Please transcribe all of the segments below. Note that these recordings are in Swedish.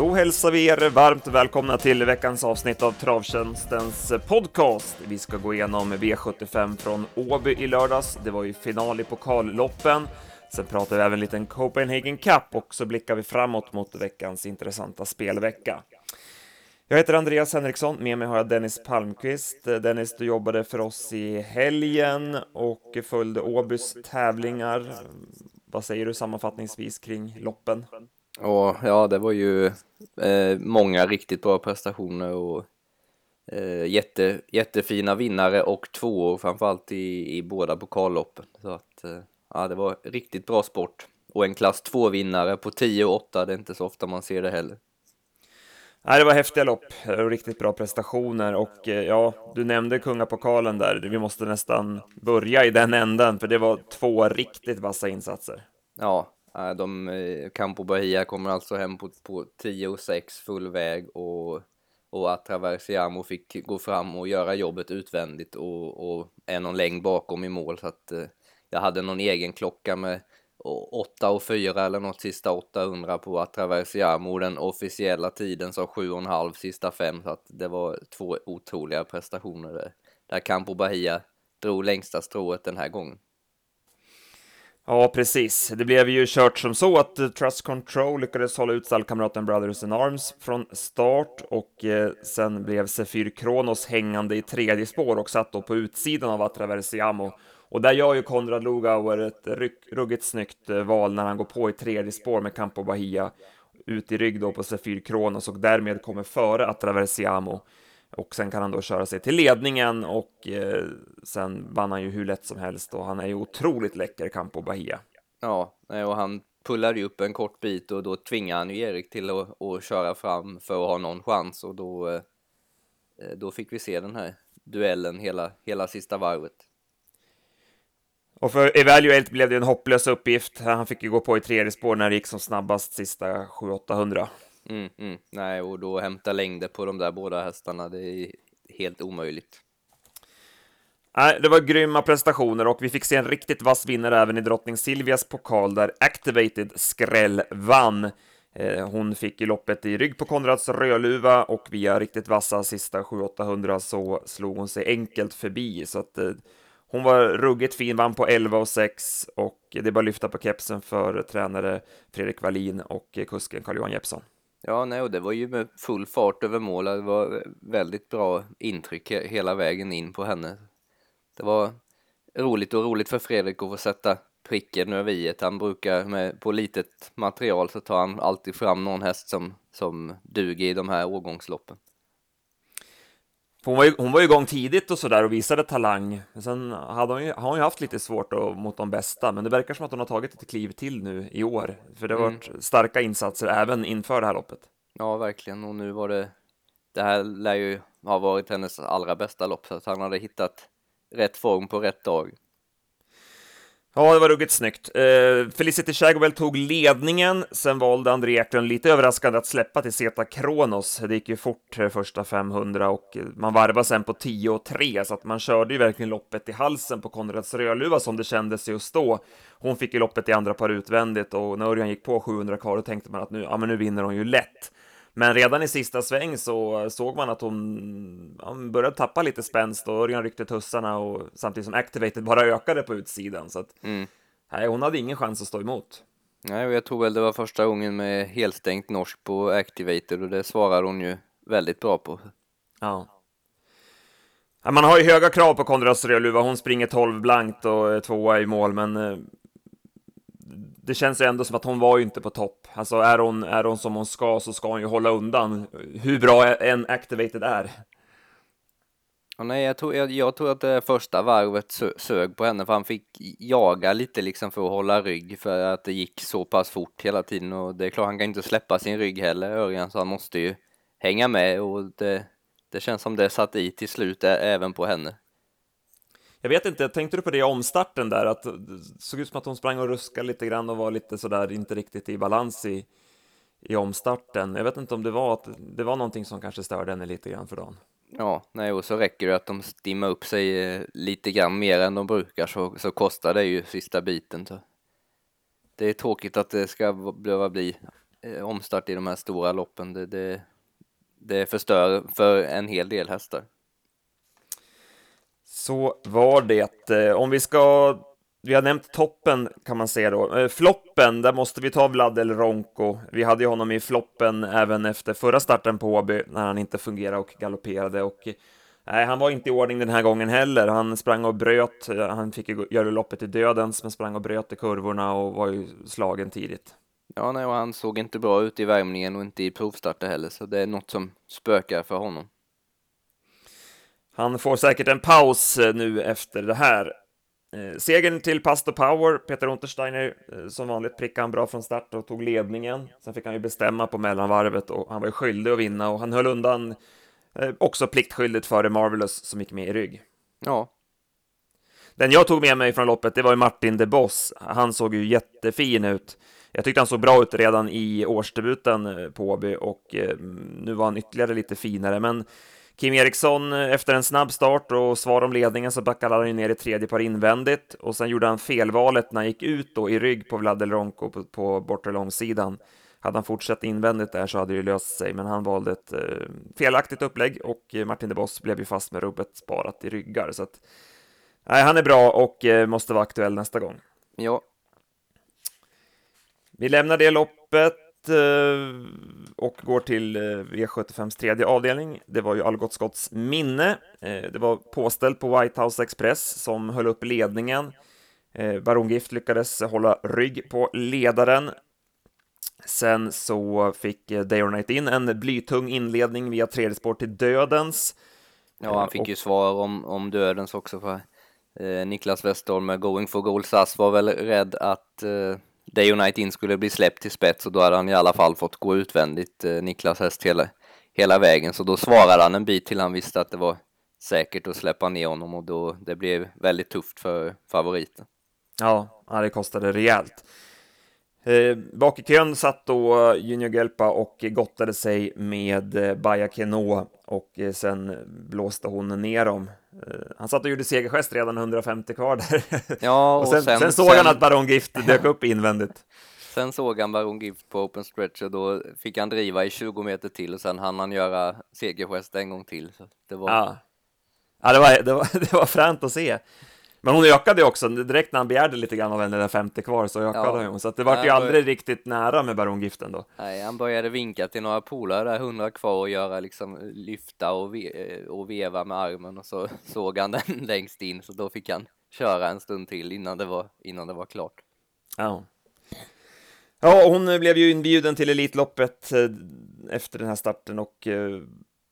Då hälsar vi er varmt välkomna till veckans avsnitt av Travtjänstens podcast. Vi ska gå igenom V75 från Åby i lördags. Det var ju final i pokalloppen. Sen pratar vi även lite en Copenhagen Cup och så blickar vi framåt mot veckans intressanta spelvecka. Jag heter Andreas Henriksson, med mig har jag Dennis Palmqvist. Dennis, du jobbade för oss i helgen och följde Åbys tävlingar. Vad säger du sammanfattningsvis kring loppen? Och, ja, det var ju eh, många riktigt bra prestationer och eh, jätte, jättefina vinnare och tvåor framförallt i, i båda pokalloppen. Så att, eh, ja, det var riktigt bra sport. Och en klass 2-vinnare på 10 och 8, det är inte så ofta man ser det heller. Nej, det var häftiga lopp och riktigt bra prestationer och eh, ja, du nämnde kungapokalen där. Vi måste nästan börja i den änden, för det var två riktigt vassa insatser. Ja, de, eh, Campo Bahia kommer alltså hem på, på 10 och 6 full väg och, och Atraversiamo fick gå fram och göra jobbet utvändigt och, och är någon längd bakom i mål. Så att eh, jag hade någon egen klocka med 8 och 4 eller något sista 800 på Atraversiamo den officiella tiden sa 7,5 sista 5 så att det var två otroliga prestationer där, där Campo Bahia drog längsta strået den här gången. Ja, precis. Det blev ju kört som så att eh, Trust Control lyckades hålla ut stallkamraten Brothers in Arms från start och eh, sen blev Sefyr Kronos hängande i tredje spår och satt då på utsidan av Atraversiamo. Och där gör ju Konrad Lugauer ett ruggigt snyggt eh, val när han går på i tredje spår med Campo Bahia ut i rygg då på Sefyr Kronos och därmed kommer före Atraversiamo. Och sen kan han då köra sig till ledningen och eh, sen vann han ju hur lätt som helst och han är ju otroligt läcker, Campo Bahia. Ja, och han pullade ju upp en kort bit och då tvingade han ju Erik till att, att köra fram för att ha någon chans och då, eh, då fick vi se den här duellen hela, hela sista varvet. Och för Evaluate blev det en hopplös uppgift. Han fick ju gå på i tredje spår när det gick som snabbast sista 7-800. Mm, mm. Nej, och då hämta längder på de där båda hästarna, det är helt omöjligt. Nej, det var grymma prestationer och vi fick se en riktigt vass vinnare även i drottning Silvias pokal där Activated skräll vann. Eh, hon fick i loppet i rygg på Konrads Rödluva och via riktigt vassa sista 7-800 så slog hon sig enkelt förbi så att eh, hon var ruggigt fin, vann på 11 och 6 och det är bara att lyfta på kepsen för tränare Fredrik Wallin och eh, kusken Carl-Johan Jeppsson. Ja, nej, och det var ju med full fart över mål. Det var väldigt bra intryck hela vägen in på henne. Det var roligt och roligt för Fredrik att få sätta pricken över i Han brukar med, på litet material så tar han alltid fram någon häst som, som duger i de här årgångsloppen. Hon var, ju, hon var ju igång tidigt och sådär och visade talang. Sen hade hon ju, har hon ju haft lite svårt då, mot de bästa, men det verkar som att hon har tagit ett kliv till nu i år. För det har mm. varit starka insatser även inför det här loppet. Ja, verkligen. Och nu var det... Det här lär ju ha varit hennes allra bästa lopp, så att han hade hittat rätt form på rätt dag. Ja, det var ruggigt snyggt. Uh, Felicity Shagwell tog ledningen, sen valde André Eklund lite överraskande att släppa till Zeta Kronos. Det gick ju fort eh, första 500 och eh, man varvade sen på 10 och 3, så att man körde ju verkligen loppet i halsen på Konrads Rödluva som det kändes just då. Hon fick ju loppet i andra par utvändigt och när Örjan gick på 700 kvar, då tänkte man att nu, ja, men nu vinner hon ju lätt. Men redan i sista sväng så såg man att hon, hon började tappa lite spänst och Örjan ryckte tussarna och samtidigt som Activated bara ökade på utsidan. Så att, mm. nej, hon hade ingen chans att stå emot. Nej, och jag tror väl det var första gången med helstängt norsk på Activated och det svarar hon ju väldigt bra på. Ja. Man har ju höga krav på Konrad Ströluva, hon springer 12 blankt och är tvåa i mål, men eh, det känns ju ändå som att hon var ju inte på topp. Alltså är hon, är hon som hon ska så ska hon ju hålla undan hur bra en activated är. Och nej, jag tror, jag, jag tror att det första varvet sö, sög på henne för han fick jaga lite liksom för att hålla rygg för att det gick så pass fort hela tiden och det är klart han kan inte släppa sin rygg heller Örjan så han måste ju hänga med och det, det känns som det satt i till slut även på henne. Jag vet inte, tänkte du på det i omstarten där, att det såg ut som att hon sprang och ruskade lite grann och var lite sådär, inte riktigt i balans i, i omstarten. Jag vet inte om det var att det var någonting som kanske störde henne lite grann för dagen. Ja, nej, och så räcker det att de stimmar upp sig eh, lite grann mer än de brukar så, så kostar det ju sista biten. Så. Det är tråkigt att det ska behöva bli eh, omstart i de här stora loppen. Det, det, det förstör för en hel del hästar. Så var det. Eh, om vi ska vi har nämnt toppen kan man säga då. Eh, floppen, där måste vi ta Vlad El Ronco. Vi hade ju honom i floppen även efter förra starten på Åby när han inte fungerade och galopperade och nej, han var inte i ordning den här gången heller. Han sprang och bröt. Eh, han fick ju göra loppet i dödens, men sprang och bröt i kurvorna och var ju slagen tidigt. Ja, nej, och han såg inte bra ut i värmningen och inte i provstarter heller, så det är något som spökar för honom. Han får säkert en paus eh, nu efter det här. Eh, segern till Pastor Power, Peter Untersteiner, eh, som vanligt prickade han bra från start och tog ledningen. Sen fick han ju bestämma på mellanvarvet och han var ju skyldig att vinna och han höll undan eh, också pliktskyldigt före Marvelous som gick med i rygg. Ja. Den jag tog med mig från loppet, det var ju Martin de Boss. Han såg ju jättefin ut. Jag tyckte han såg bra ut redan i årsdebuten på Åby och nu var han ytterligare lite finare, men Kim Eriksson eh, efter en snabb start och svar om ledningen så backade han ner i tredje par invändigt och sen gjorde han felvalet när han gick ut då i rygg på Vlad Ronco på, på bortre långsidan. Hade han fortsatt invändigt där så hade det löst sig, men han valde ett eh, felaktigt upplägg och eh, Martin de Boss blev ju fast med rubbet sparat i ryggar. Så att, nej, han är bra och eh, måste vara aktuell nästa gång. Ja. Vi lämnar det loppet och går till eh, V75s tredje avdelning. Det var ju Algot Scotts minne. Eh, det var påställt på White House Express som höll upp ledningen. Baron Gift lyckades hålla rygg på ledaren. Sen så fick Day or Night in en blytung inledning via tredje spår till Dödens. Ja, han fick och... ju svar om, om Dödens också. För, eh, Niklas Westholm med Going for Gold SAS var väl rädd att eh, Day Night In skulle bli släppt till spets och då hade han i alla fall fått gå utvändigt, eh, Niklas häst, hela, hela vägen. Så då svarade han en bit till han visste att det var säkert att släppa ner honom och då det blev väldigt tufft för favoriten. Ja, det kostade rejält. Eh, bak i kön satt då Junior Gelpa och gottade sig med eh, Baja Keno och eh, sen blåste hon ner dem. Eh, han satt och gjorde segergest redan 150 kvar där. Ja, och, och sen, sen, sen, såg sen... han att Baron Gift dök upp invändigt. Sen såg han Baron Gift på open stretch och då fick han driva i 20 meter till och sen hann han göra segergest en gång till. Så det var... Ja, ja det, var, det, var, det var fränt att se. Men hon ökade också, direkt när han begärde lite grann av henne, där 50 kvar, så ökade ja. hon. Så att det var ju aldrig riktigt nära med barongiften då. Nej, han började vinka till några polare där, 100 kvar och göra liksom lyfta och, ve och veva med armen och så såg han den längst in, så då fick han köra en stund till innan det var, innan det var klart. Ja. Ja, hon blev ju inbjuden till Elitloppet eh, efter den här starten och eh,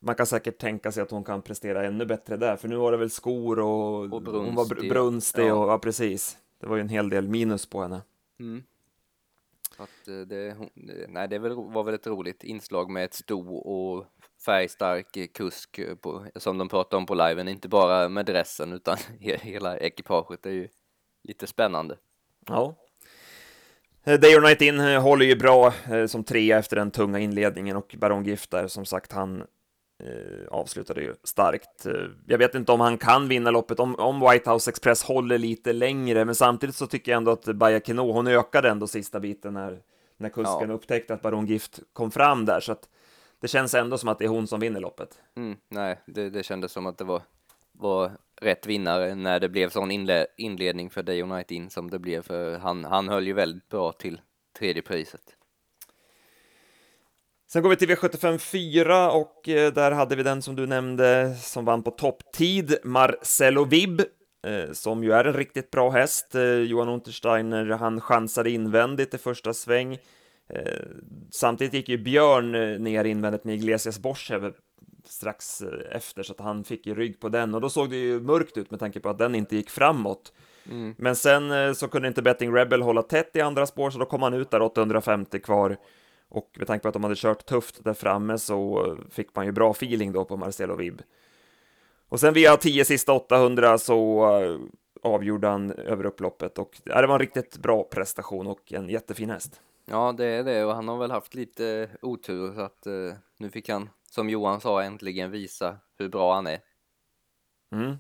man kan säkert tänka sig att hon kan prestera ännu bättre där, för nu var det väl skor och, och brunstig. hon var brunstig ja. och ja, precis. Det var ju en hel del minus på henne. Mm. Att eh, det, nej, det var väl ett roligt inslag med ett sto och färgstark kusk på, som de pratade om på liven, inte bara med dressen utan hela ekipaget. Är ju lite spännande. Ja. Eh, Day or Night In eh, håller ju bra som trea efter den tunga inledningen och Baron Gift där, som sagt, han eh, avslutade ju starkt. Eh, jag vet inte om han kan vinna loppet, om, om White House Express håller lite längre, men samtidigt så tycker jag ändå att Baja Keno, hon ökade ändå sista biten när, när kusken ja. upptäckte att Baron Gift kom fram där, så att det känns ändå som att det är hon som vinner loppet. Mm, nej, det, det kändes som att det var, var rätt vinnare när det blev sån inle inledning för Day Night In som det blev, för han, han höll ju väldigt bra till tredje priset. Sen går vi till V75 4 och eh, där hade vi den som du nämnde som vann på topptid, Marcelo Vib, eh, som ju är en riktigt bra häst. Eh, Johan Untersteiner, han chansade invändigt i första sväng. Samtidigt gick ju Björn ner invändigt med Iglesias Borschev strax efter, så att han fick ju rygg på den och då såg det ju mörkt ut med tanke på att den inte gick framåt. Mm. Men sen så kunde inte Betting Rebel hålla tätt i andra spår, så då kom han ut där 850 kvar och med tanke på att de hade kört tufft där framme så fick man ju bra feeling då på Marcelo Vib. Och sen via 10 sista 800 så uh, avgjorde han över upploppet och det var en riktigt bra prestation och en jättefin häst. Ja, det är det och han har väl haft lite otur så att uh, nu fick han, som Johan sa, äntligen visa hur bra han är. Mm.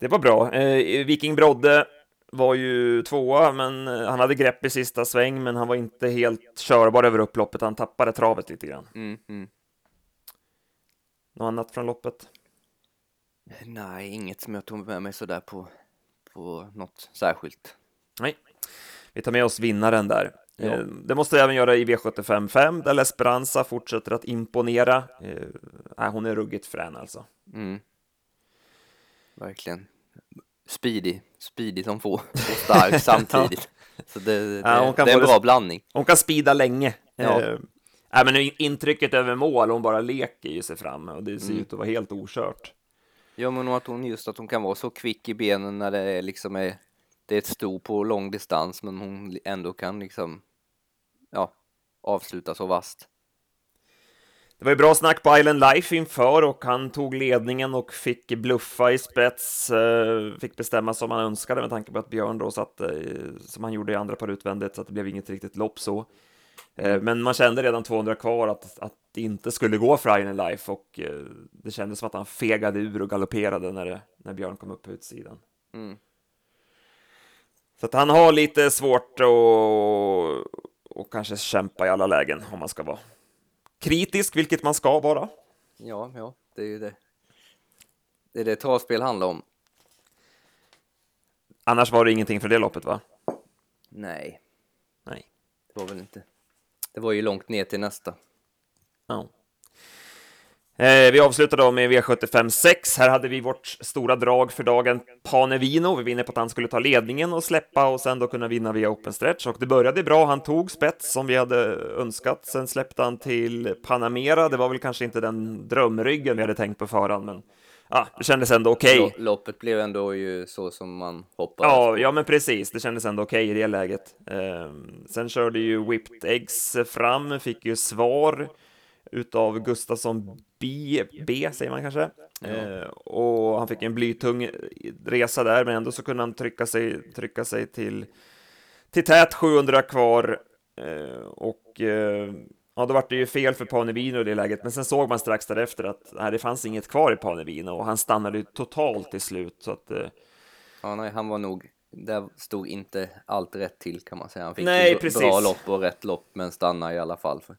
Det var bra. Eh, Viking Brodde var ju tvåa, men eh, han hade grepp i sista sväng, men han var inte helt körbar över upploppet. Han tappade travet lite grann. Mm, mm. Något annat från loppet? Nej, inget som jag tog med mig sådär på, på något särskilt. Nej, vi tar med oss vinnaren där. Ja. Eh, Det måste jag även göra i V75 5, där Esperanza fortsätter att imponera. Eh, hon är ruggigt frän alltså. Mm. Verkligen. Speedy, speedy som få och stark samtidigt. Så det, det, Ja, det är en bra blandning. Hon kan spida länge. Ja. Eh, men intrycket över mål, hon bara leker ju sig fram och det ser Mm. ut att vara helt okört. Ja, men att hon just att hon kan vara så kvick i benen när det är liksom är, det är ett sto på lång distans, men hon ändå kan liksom, ja, avsluta så vast. Det var ju bra snack på Island Life inför och han tog ledningen och fick bluffa i spets, eh, fick bestämma som han önskade med tanke på att Björn då satt eh, som han gjorde i andra par utvändigt så att det blev inget riktigt lopp så. Eh, men man kände redan 200 kvar att, att det inte skulle gå för Island Life och det kändes som att han fegade ur och galopperade när, det, när Björn kom upp på utsidan. Mm. Så att han har lite svårt att och kanske kämpa i alla lägen om man ska vara kritisk, vilket man ska vara. Ja, ja, det är ju det. Det är det travspel handlar om. Annars var det ingenting för det loppet, va? Nej, Nej. det var väl inte. Det var ju långt ner till nästa. Ja. Eh, vi avslutar då med V75 6. Här hade vi vårt stora drag för dagen, Panevino. Vi vinner på att han skulle ta ledningen och släppa och sen då kunna vinna via open stretch. Och det började bra. Han tog spets som vi hade önskat. Sen släppte han till Panamera. Det var väl kanske inte den drömryggen vi hade tänkt på förhand, men ja, det kändes ändå okej. Lo- Loppet blev ändå ju så som man hoppades. Ja, ja, men precis. Det kändes ändå okej i det läget. Ehm, sen körde ju Whipped Eggs fram, fick ju svar utav Gustafsson B, B säger man kanske. Ehm, och han fick en blytung resa där, men ändå så kunde han trycka sig, trycka sig till, till tät 700 kvar. Ehm, och eh, ja, då var det ju fel för Panevino i det läget, men sen såg man strax därefter att nej, det fanns inget kvar i Panevino och han stannade ju totalt till slut. Så att, eh, Ja, nej, han var nog, där stod inte allt rätt till kan man säga. Han fick Nej, bra lopp och rätt lopp, men stannar i alla fall. För,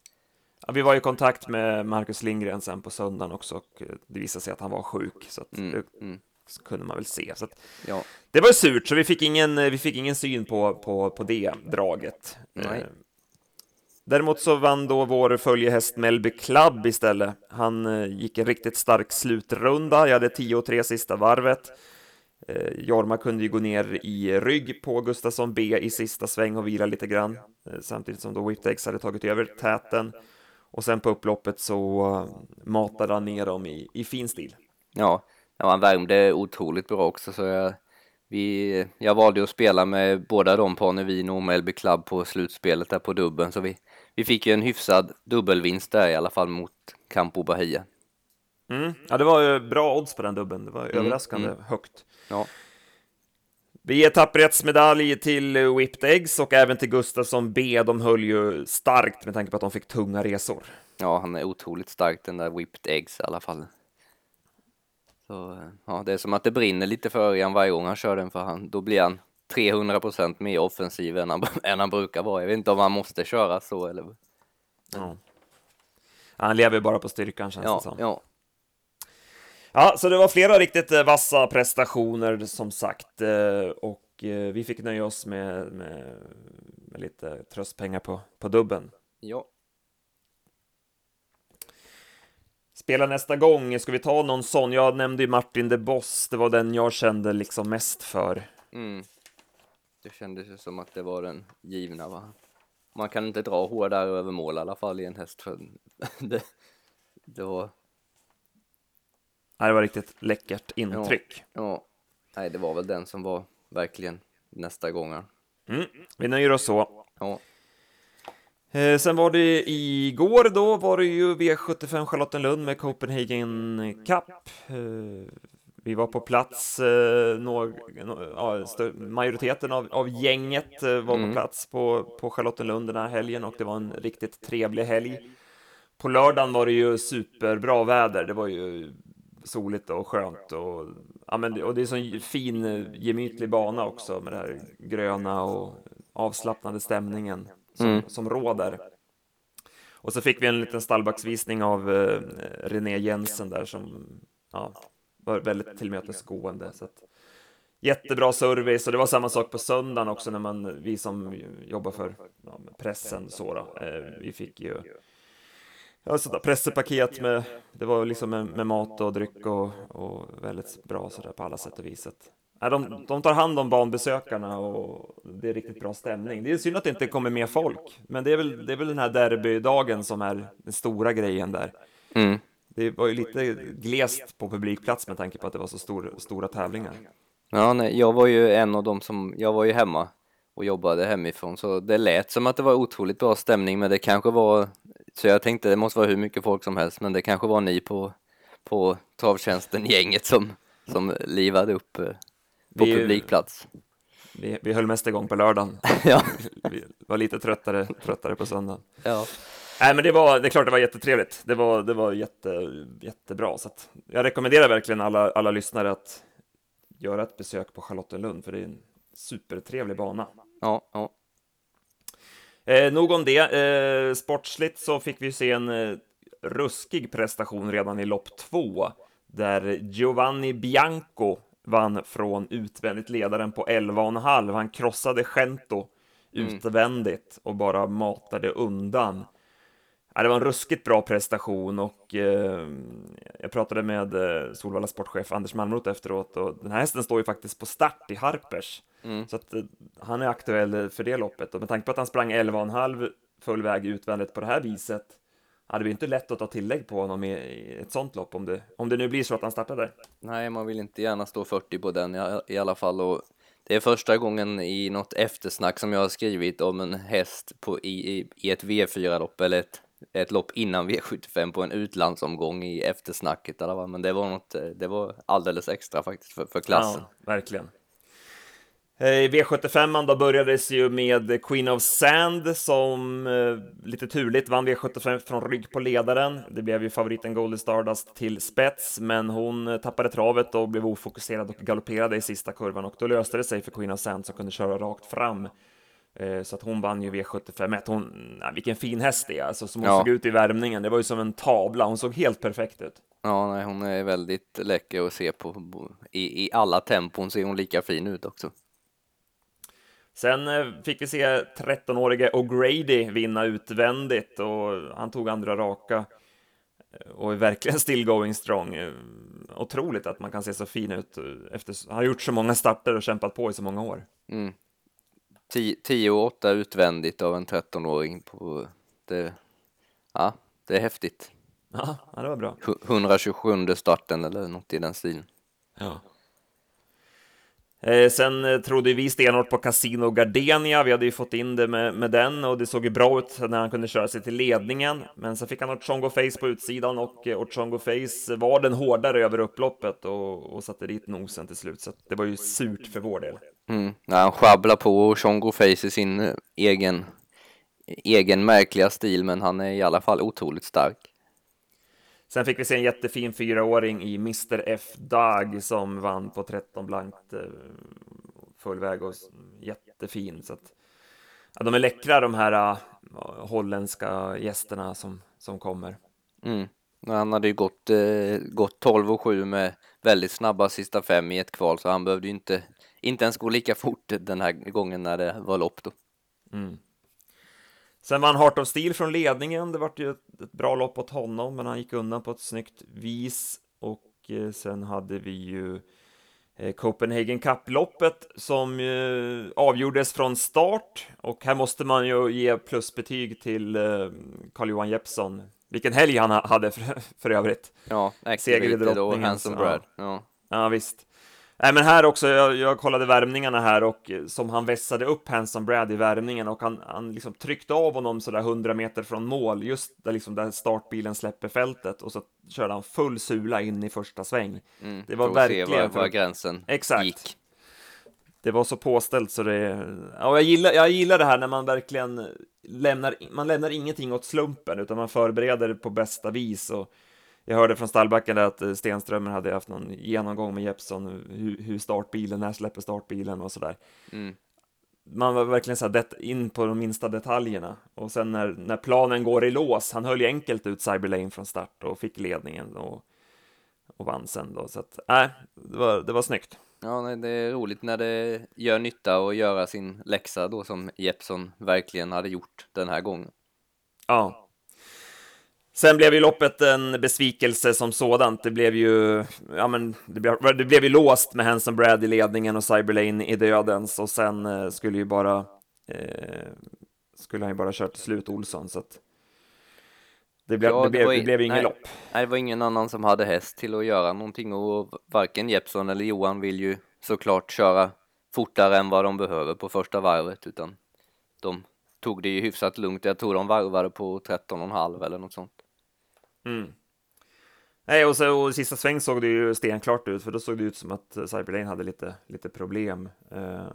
Ja, vi var i kontakt med Marcus Lindgren sen på söndagen också och eh, det visade sig att han var sjuk, så att mm, det mm, kunde man väl se. Så att ja, det var surt, så vi fick ingen, eh, vi fick ingen syn på, på, på det draget. Nej. Eh, Däremot så vann då vår följehäst Melby Club istället. Han gick en riktigt stark slutrunda. Jag hade 10 och 3 sista varvet. Jorma kunde ju gå ner i rygg på Gustafsson B i sista sväng och vila lite grann, samtidigt som då Eggs hade tagit över täten. Och sen på upploppet så eh, matade han ner dem i, i fin stil. ja, han värmde otroligt bra också, så jag, vi, jag valde att spela med båda de på Nevino och Melby Club på slutspelet där på dubben, så vi, vi fick ju en hyfsad dubbelvinst där i alla fall mot Campo Bahia. Mm. Ja, det var ju bra odds på den dubben. Det var överraskande mm. högt. Ja, Vi ger tapprättsmedalj till Whipped Eggs och även till Gustafsson B. De höll ju starkt med tanke på att de fick tunga resor. ja, han är otroligt stark den där Whipped Eggs i alla fall. Så ja, det är som att det brinner lite för Örjan varje gång han kör den, för han, då blir han 300% mer offensiv än han, än han brukar vara. Jag vet inte om han måste köra så eller? Ja. Han lever bara på styrkan känns det Ja, som. ja, Ja, så det var flera riktigt eh, vassa prestationer som sagt. eh, Och eh, vi fick nöja oss med, med, med lite tröstpengar på, på dubben. ja. Spela nästa gång, ska vi ta någon sån? Jag nämnde ju Martin de Boss, det var den jag kände liksom mest för. Mm. Det kändes ju som att det var den givna va? Man kan inte dra hårdare över mål i alla fall i en häst. För det, Ja, Det var riktigt läckert intryck. ja, nej det var väl den som var verkligen nästa gången. Mm, vi nöjer oss så. Ja, Eh, sen var det igår då var det ju V75 Charlottenlund med Copenhagen Cup. Eh, vi var på plats, eh, ja, majoriteten av, av gänget var på Mm. plats på, på Charlottenlund den här helgen och det var en riktigt trevlig helg. På lördagen var det ju superbra väder, det var ju soligt och skönt och, ja, men, och det är en fin gemytlig bana också med det här gröna och avslappnade stämningen som, mm. som råder. Och så fick vi en liten stallbacksvisning av eh, René Jensen där som ja, var väldigt tillmötesgående. Så att, jättebra service och det var samma sak på söndagen också när man, vi som jobbar för ja, pressen så då, eh, vi fick ju ja, sådär, pressepaket med, det var liksom med, med mat och dryck och, och väldigt bra sådär på alla sätt och vis. Ja, de, de tar hand om banbesökarna och det är riktigt bra stämning. Det är synd att det inte kommer mer folk, men det är väl, det är väl den här derbydagen som är den stora grejen där. Mm. Det var ju lite glest på publikplats med tanke på att det var så stor, stora tävlingar. Ja, nej, jag var ju en av dem som, jag var ju hemma och jobbade hemifrån så det lät som att det var otroligt bra stämning men det kanske var, så jag tänkte det måste vara hur mycket folk som helst men det kanske var ni på, på travtjänsten gänget som, som livade upp eh, på vi, publikplats. Vi, vi höll mest igång på lördagen. ja. Vi var lite tröttare, tröttare på söndagen. Ja. Nej, men det var, det är klart det var jättetrevligt. Det var, det var jätte, jättebra, så jag rekommenderar verkligen alla, alla lyssnare att göra ett besök på Charlottenlund, för det är en supertrevlig bana. Ja, ja. Eh, nog om det. Eh, sportsligt så fick vi se en eh, ruskig prestation redan i lopp två, där Giovanni Bianco vann från utvändigt ledaren på 11,5. Han krossade Gento mm. utvändigt och bara matade undan. Ja, det var en ruskigt bra prestation och eh, jag pratade med eh, Solvalla sportchef Anders Malmroth efteråt och den här hästen står ju faktiskt på start i Harpers. Mm. Så att eh, han är aktuell för det loppet och med tanke på att han sprang 11,5 full väg utvändigt på det här viset hade vi inte lätt att ta tillägg på honom i, ett sånt lopp om det, om det nu blir så att han startar där. Nej, man vill inte gärna stå 40 på den i, alla fall och det är första gången i något eftersnack som jag har skrivit om en häst på, i, i ett V4-lopp eller ett ett lopp innan V75 på en utlandsomgång i eftersnacket. Eller Men det var, något, eh, det var alldeles extra faktiskt för, för klassen. Ja, verkligen. Eh, I V75 då börjades ju med Queen of Sand som eh, lite turligt vann V75 från rygg på ledaren. Det blev ju favoriten Golden Stardust till spets, men hon eh, tappade travet och blev ofokuserad och galopperade i sista kurvan och då löste det sig för Queen of Sand som kunde köra rakt fram så att hon vann ju V75 1. Hon, nej, vilken fin häst det är, alltså, som hon ja. såg ut i värmningen. Det var ju som en tavla, hon såg helt perfekt ut. Ja, nej, hon är väldigt läcker att se på. I, I alla tempon ser hon lika fin ut också. Sen eh, fick vi se 13-årige O'Grady vinna utvändigt och han tog andra raka eh, och är verkligen still going strong. Otroligt att man kan se så fin ut efter, han har gjort så många starter och kämpat på i så många år. Mm. 10 och 8 utvändigt av en 13-åring på det, ja, det är häftigt. Ja, det var bra. 127 starten eller något i den stilen. Ja. Eh, sen eh, trodde vi stenhårt på Casino Gardenia, vi hade ju fått in det med, med den och det såg ju bra ut när han kunde köra sig till ledningen. Men så fick han Ochongo Face på utsidan och eh, Ochongo Face var den hårdare över upploppet och, och satte dit nosen till slut. Så det var ju surt för vår del. Mm. Ja, han sjabblar på Ochongo Face i sin egen, egen märkliga stil, men han är i alla fall otroligt stark. Sen fick vi se en jättefin fyraåring i Mr F Dag som vann på 13 blankt eh, full väg och jättefin. Så att, ja, de är läckra de här uh, holländska gästerna som, som kommer. Mm. Han hade ju gått, eh, gått 12 och 7 med väldigt snabba sista fem i ett kval så han behövde ju inte, inte ens gå lika fort den här gången när det var lopp då. Mm. Sen vann Heart of Steel från ledningen. Det vart ju ett, ett, bra lopp åt honom, men han gick undan på ett snyggt vis. Och eh, sen hade vi ju eh, Copenhagen Cup-loppet som eh, avgjordes från start. Och här måste man ju ge plusbetyg till eh, Carl-Johan Jeppsson. Vilken helg han hade för, för övrigt. Ja, Seger i drottningen. Ja. ja, visst. Nej, men här också, jag, jag kollade värmningarna här och eh, som han vässade upp Hanson Brad i värmningen och han, han liksom tryckte av honom sådär 100 meter från mål, just där, liksom där startbilen släpper fältet och så körde han full sula in i första sväng. Mm, det var verkligen... Se var, var gränsen Exakt. gick. Det var så påställt så det... Ja, jag gillar, jag gillar det här när man verkligen lämnar, man lämnar ingenting åt slumpen utan man förbereder på bästa vis och jag hörde från stallbacken att eh, Stenströmer hade haft någon genomgång med Jeppson, hur, hur startbilen, när släpper startbilen och sådär. Mm. Man var verkligen så här in på de minsta detaljerna. Och sen när, när planen går i lås, han höll ju enkelt ut Cyberlane från start och fick ledningen och, och vann sen då. Så att, nej, äh, det, var, det var snyggt. Ja, nej, det är roligt när det gör nytta och göra sin läxa då som Jeppson verkligen hade gjort den här gången. Ja, Sen blev ju loppet en besvikelse som sådant. Det blev ju, ja men, det blev, det blev ju låst med Hanson Brad i ledningen och Cyberlane i dödens och sen eh, skulle ju bara, eh, skulle han ju bara kört till slut Olsson så att det blev, ja, det, blev, det, blev inget nej, lopp. Nej, det var ingen annan som hade häst till att göra någonting och varken Jeppson eller Johan vill ju såklart köra fortare än vad de behöver på första varvet utan de tog det ju hyfsat lugnt. Jag tror de varvade på 13,5 eller något sånt. Mm. Nej, och, så, och sista sväng såg det ju stenklart ut, för då såg det ut som att Cyberlane hade lite, lite problem. Eh,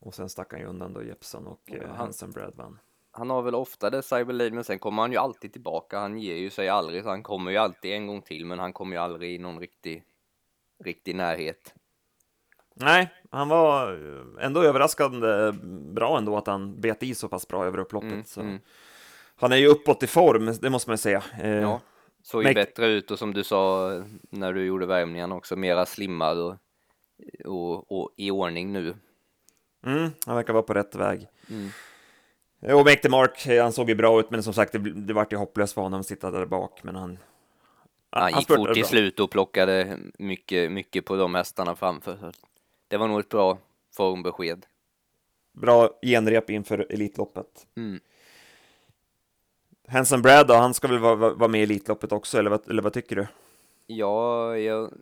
och sen stack han ju undan då Jeppson och ja, eh, Hansen Brad vann. Han har väl ofta det Cyberlane, men sen kommer han ju alltid tillbaka. Han ger ju sig aldrig, så han kommer ju alltid en gång till, men han kommer ju aldrig i någon riktig, riktig närhet. Nej, han var ändå överraskande bra ändå att han bet i så pass bra över upploppet. Mm, så. Mm. Han är ju uppåt i form, det måste man säga. Eh, ja, såg ju men... bättre ut och som du sa när du gjorde värmningen också, mera slimmad och, och, och i ordning nu. Mm, han verkar vara på rätt väg. Mm. Och Make the Mark, han såg ju bra ut, men som sagt, det, det vart ju hopplöst för honom att sitta där bak, men han... Han, han gick fort i slut och plockade mycket, mycket på de hästarna framför. Det var nog ett bra formbesked. Bra genrep inför Elitloppet. Mm. Hanson Brad då, han ska väl vara, vara med i Elitloppet också, eller vad, eller vad tycker du? Ja, jag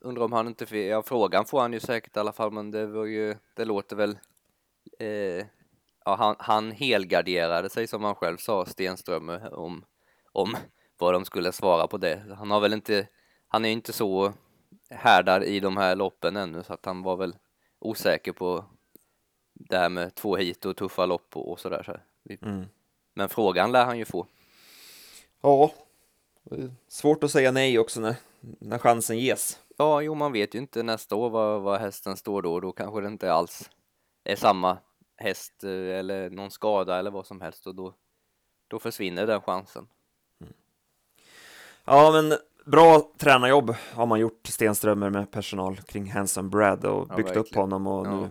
undrar om han inte, ja frågan får han ju säkert i alla fall, men det var ju, det låter väl, eh, ja han, han helgarderade sig som han själv sa, Stenströmer, om, om vad de skulle svara på det. Han har väl inte, han är inte så härdad i de här loppen ännu, så att han var väl osäker på det här med två hit och tuffa lopp och, och sådär. Så. Mm. Men frågan lär han ju få. Ja, svårt att säga nej också när, när chansen ges. Ja, jo, man vet ju inte nästa år vad, vad hästen står då. Då kanske det inte alls är samma häst eh, eller någon skada eller vad som helst och då, då försvinner den chansen. Mm. Ja, men bra tränarjobb har man gjort, Stenströmer med personal kring Hanson Brad och byggt verkligen. upp honom och ja. nu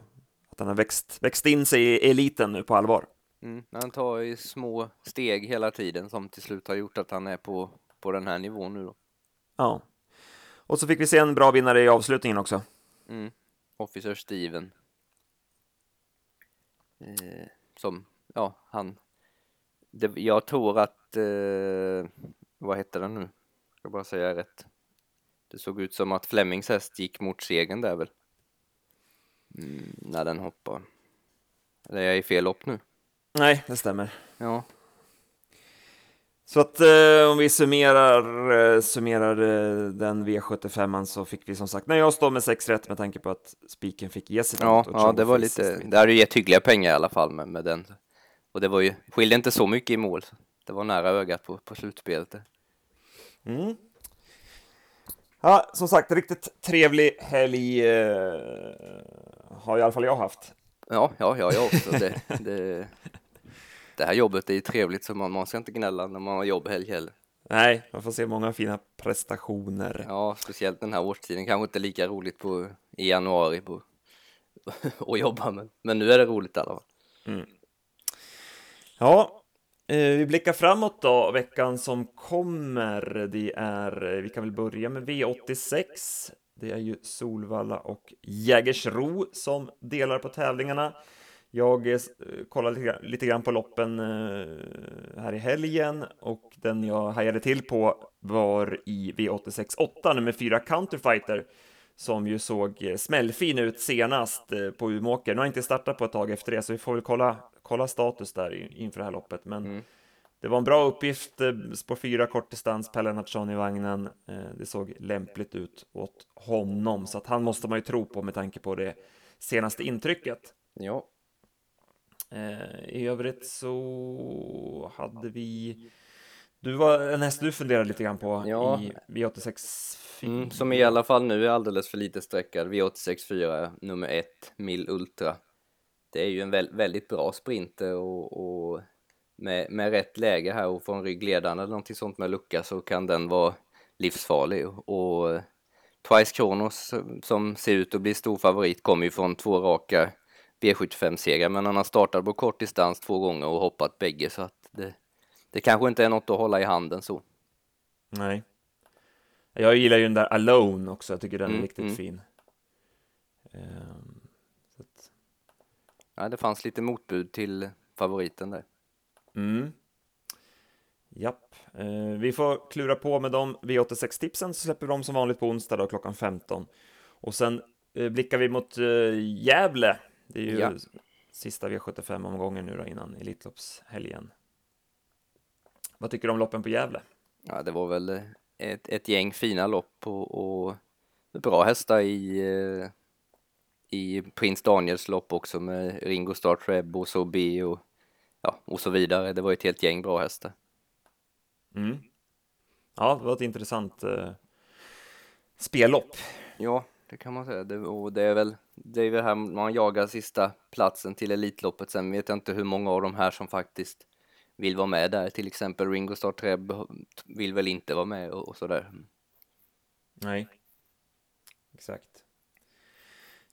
att han har växt, växt in sig i eliten nu på allvar. Mm, han tar i små steg hela tiden som till slut har gjort att han är på, på den här nivån nu då. Ja. Och så fick vi se en bra vinnare i avslutningen också. Mm. Officer Steven. Eh, som, ja, han... Det, jag tror att... Eh, vad heter den nu? Jag ska bara säga rätt. Det såg ut som att Flemings häst gick mot segern där väl. Mm, när den hoppar. Eller är jag i fel lopp nu? Nej, det stämmer. Ja. Så att eh, om vi summerar, eh, summerar eh, den V75 så fick vi som sagt, när jag står med sex rätt med tanke på att spiken fick ge sig. Ja, ja det var lite, det hade ju gett hyggliga pengar i alla fall med, med den. Och det var ju, skilde inte så mycket i mål. Det var nära ögat på, på slutspelet. Mm. Ja, som sagt, riktigt trevlig helg eh, har i alla fall jag haft. Ja, ja, ja, jag också. Det, det, det här jobbet är ju trevligt så man, man ska inte gnälla när man har jobb helg heller. Nej, man får se många fina prestationer. Ja, speciellt den här årstiden. Kanske inte lika roligt på, i januari på, att jobba, men, men nu är det roligt i alla fall. Mm. Ja, eh, vi blickar framåt då, veckan som kommer. Det är, vi kan väl börja med V86. Det är ju Solvalla och Jägersro som delar på tävlingarna. Jag eh, kollade lite grann på loppen eh, här i helgen och den jag hajade till på var i V86 8, nummer 4 Counterfighter, som ju såg eh, smällfin ut senast på Umeåker. Nu har jag inte startat på ett tag efter det, så vi får väl kolla, kolla status där inför det här loppet. Men mm. det var en bra uppgift, spår 4 kortdistans, Pelle Natsson i vagnen. Det såg lämpligt ut åt honom, så att han måste man ju tro på med tanke på det senaste intrycket. Ja, Eh, I övrigt så hade vi Du var en häst du funderade lite grann på Ja. i V86 Mm, som i alla fall nu är alldeles för lite sträckad. V86.4 nummer 1, Mill Ultra. Det är ju en vä väldigt bra sprinter och, och med, med rätt läge här och få en ryggledande eller någonting sånt med lucka så kan den vara livsfarlig. Och Twice Kronos som ser ut att bli stor favorit kommer ju från två raka V75-segrar men han har startat på kort distans två gånger och hoppat bägge så att det, det kanske inte är något att hålla i handen så. Nej. Jag gillar ju den där Alone också, jag tycker den är Mm, riktigt mm. fin. Så att, Ja, det fanns lite motbud till favoriten där. mm. Japp. Eh, vi får klura på med de V86-tipsen, så släpper vi dem som vanligt på onsdag då, klockan 15. Och sen eh, blickar vi mot eh, Gävle. Det är ju Ja. sista V75-omgången nu då innan Elitloppshelgen. Vad tycker du om loppen på Gävle? Ja, det var väl ett, ett gäng fina lopp och, och bra hästar i, eh, i Prins Daniels lopp också med Ringo Starr Treb och Sobi och, ja, och så vidare. Det var ett helt gäng bra hästar. Mm. Ja, det var ett intressant eh, spellopp. Ja, det kan man säga. Det, och det är väl det är väl här man jagar sista platsen till Elitloppet. Sen vet jag inte hur många av de här som faktiskt vill vara med där. Till exempel Ringo Starr Treb vill väl inte vara med och, och sådär. Nej, exakt.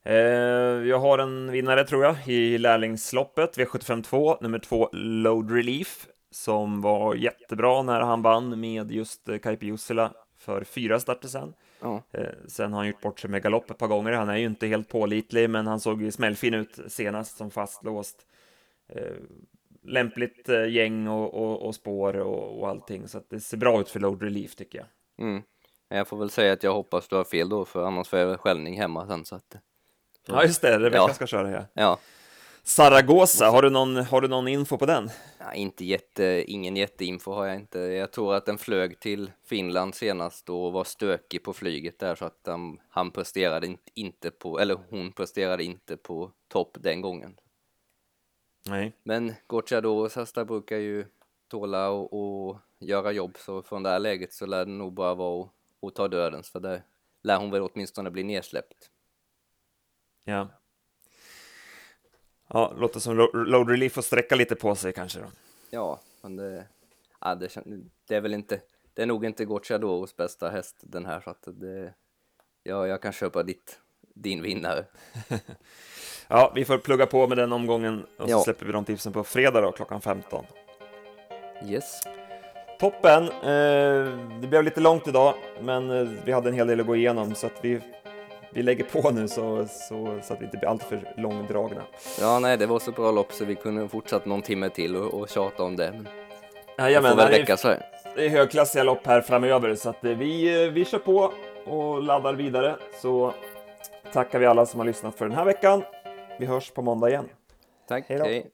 Eh, jag har en vinnare tror jag i lärlingsloppet, V752, nummer två Load Relief, som var jättebra när han vann med just eh, Kaipi Jussila för fyra starter sen. Ja. Eh, sen har han gjort bort sig med galopp ett par gånger. Han är ju inte helt pålitlig, men han såg ju smällfin ut senast som fastlåst. Eh, lämpligt eh, gäng och, och, och spår och, och allting, så det ser bra ut för Load Relief tycker jag. Mm. Jag får väl säga att jag hoppas du har fel då, för annars får jag skällning hemma sen så att... Ja, just det, Rebecka Ja. ska köra ja. Ja, Zaragoza, har du någon, har du någon info på den? ja inte jätte, ingen jätteinfo har jag inte. Jag tror att den flög till Finland senast och var stökig på flyget där så att han, han presterade inte, på, eller hon presterade inte på topp den gången. Nej. Men Gocciadoros hästar brukar ju tåla och, och göra jobb så från det här läget så lär det nog bara vara att, att ta dödens för där lär hon väl åtminstone bli nedsläppt. Ja. Ja, låter som Lo- Load Relief får sträcka lite på sig kanske då. Ja, men det, ja, det, det är väl inte, det är nog inte Gocciadoros bästa häst den här så att det, ja, jag kan köpa ditt, din vinnare. Ja, vi får plugga på med den omgången och så Ja. släpper vi de tipsen på fredag då, klockan 15. Yes. Toppen! Eh, det blev lite långt idag, men eh, vi hade en hel del att gå igenom så att vi, vi lägger på nu så, så, så att vi inte blir alltför långdragna. Ja, nej, det var så bra lopp så vi kunde fortsatt någon timme till och, och tjata om det. Jajamän, det är- räcka så här. det är högklassiga lopp här framöver så att eh, vi, eh, vi kör på och laddar vidare så tackar vi alla som har lyssnat för den här veckan. Vi hörs på måndag igen. Tack, hej.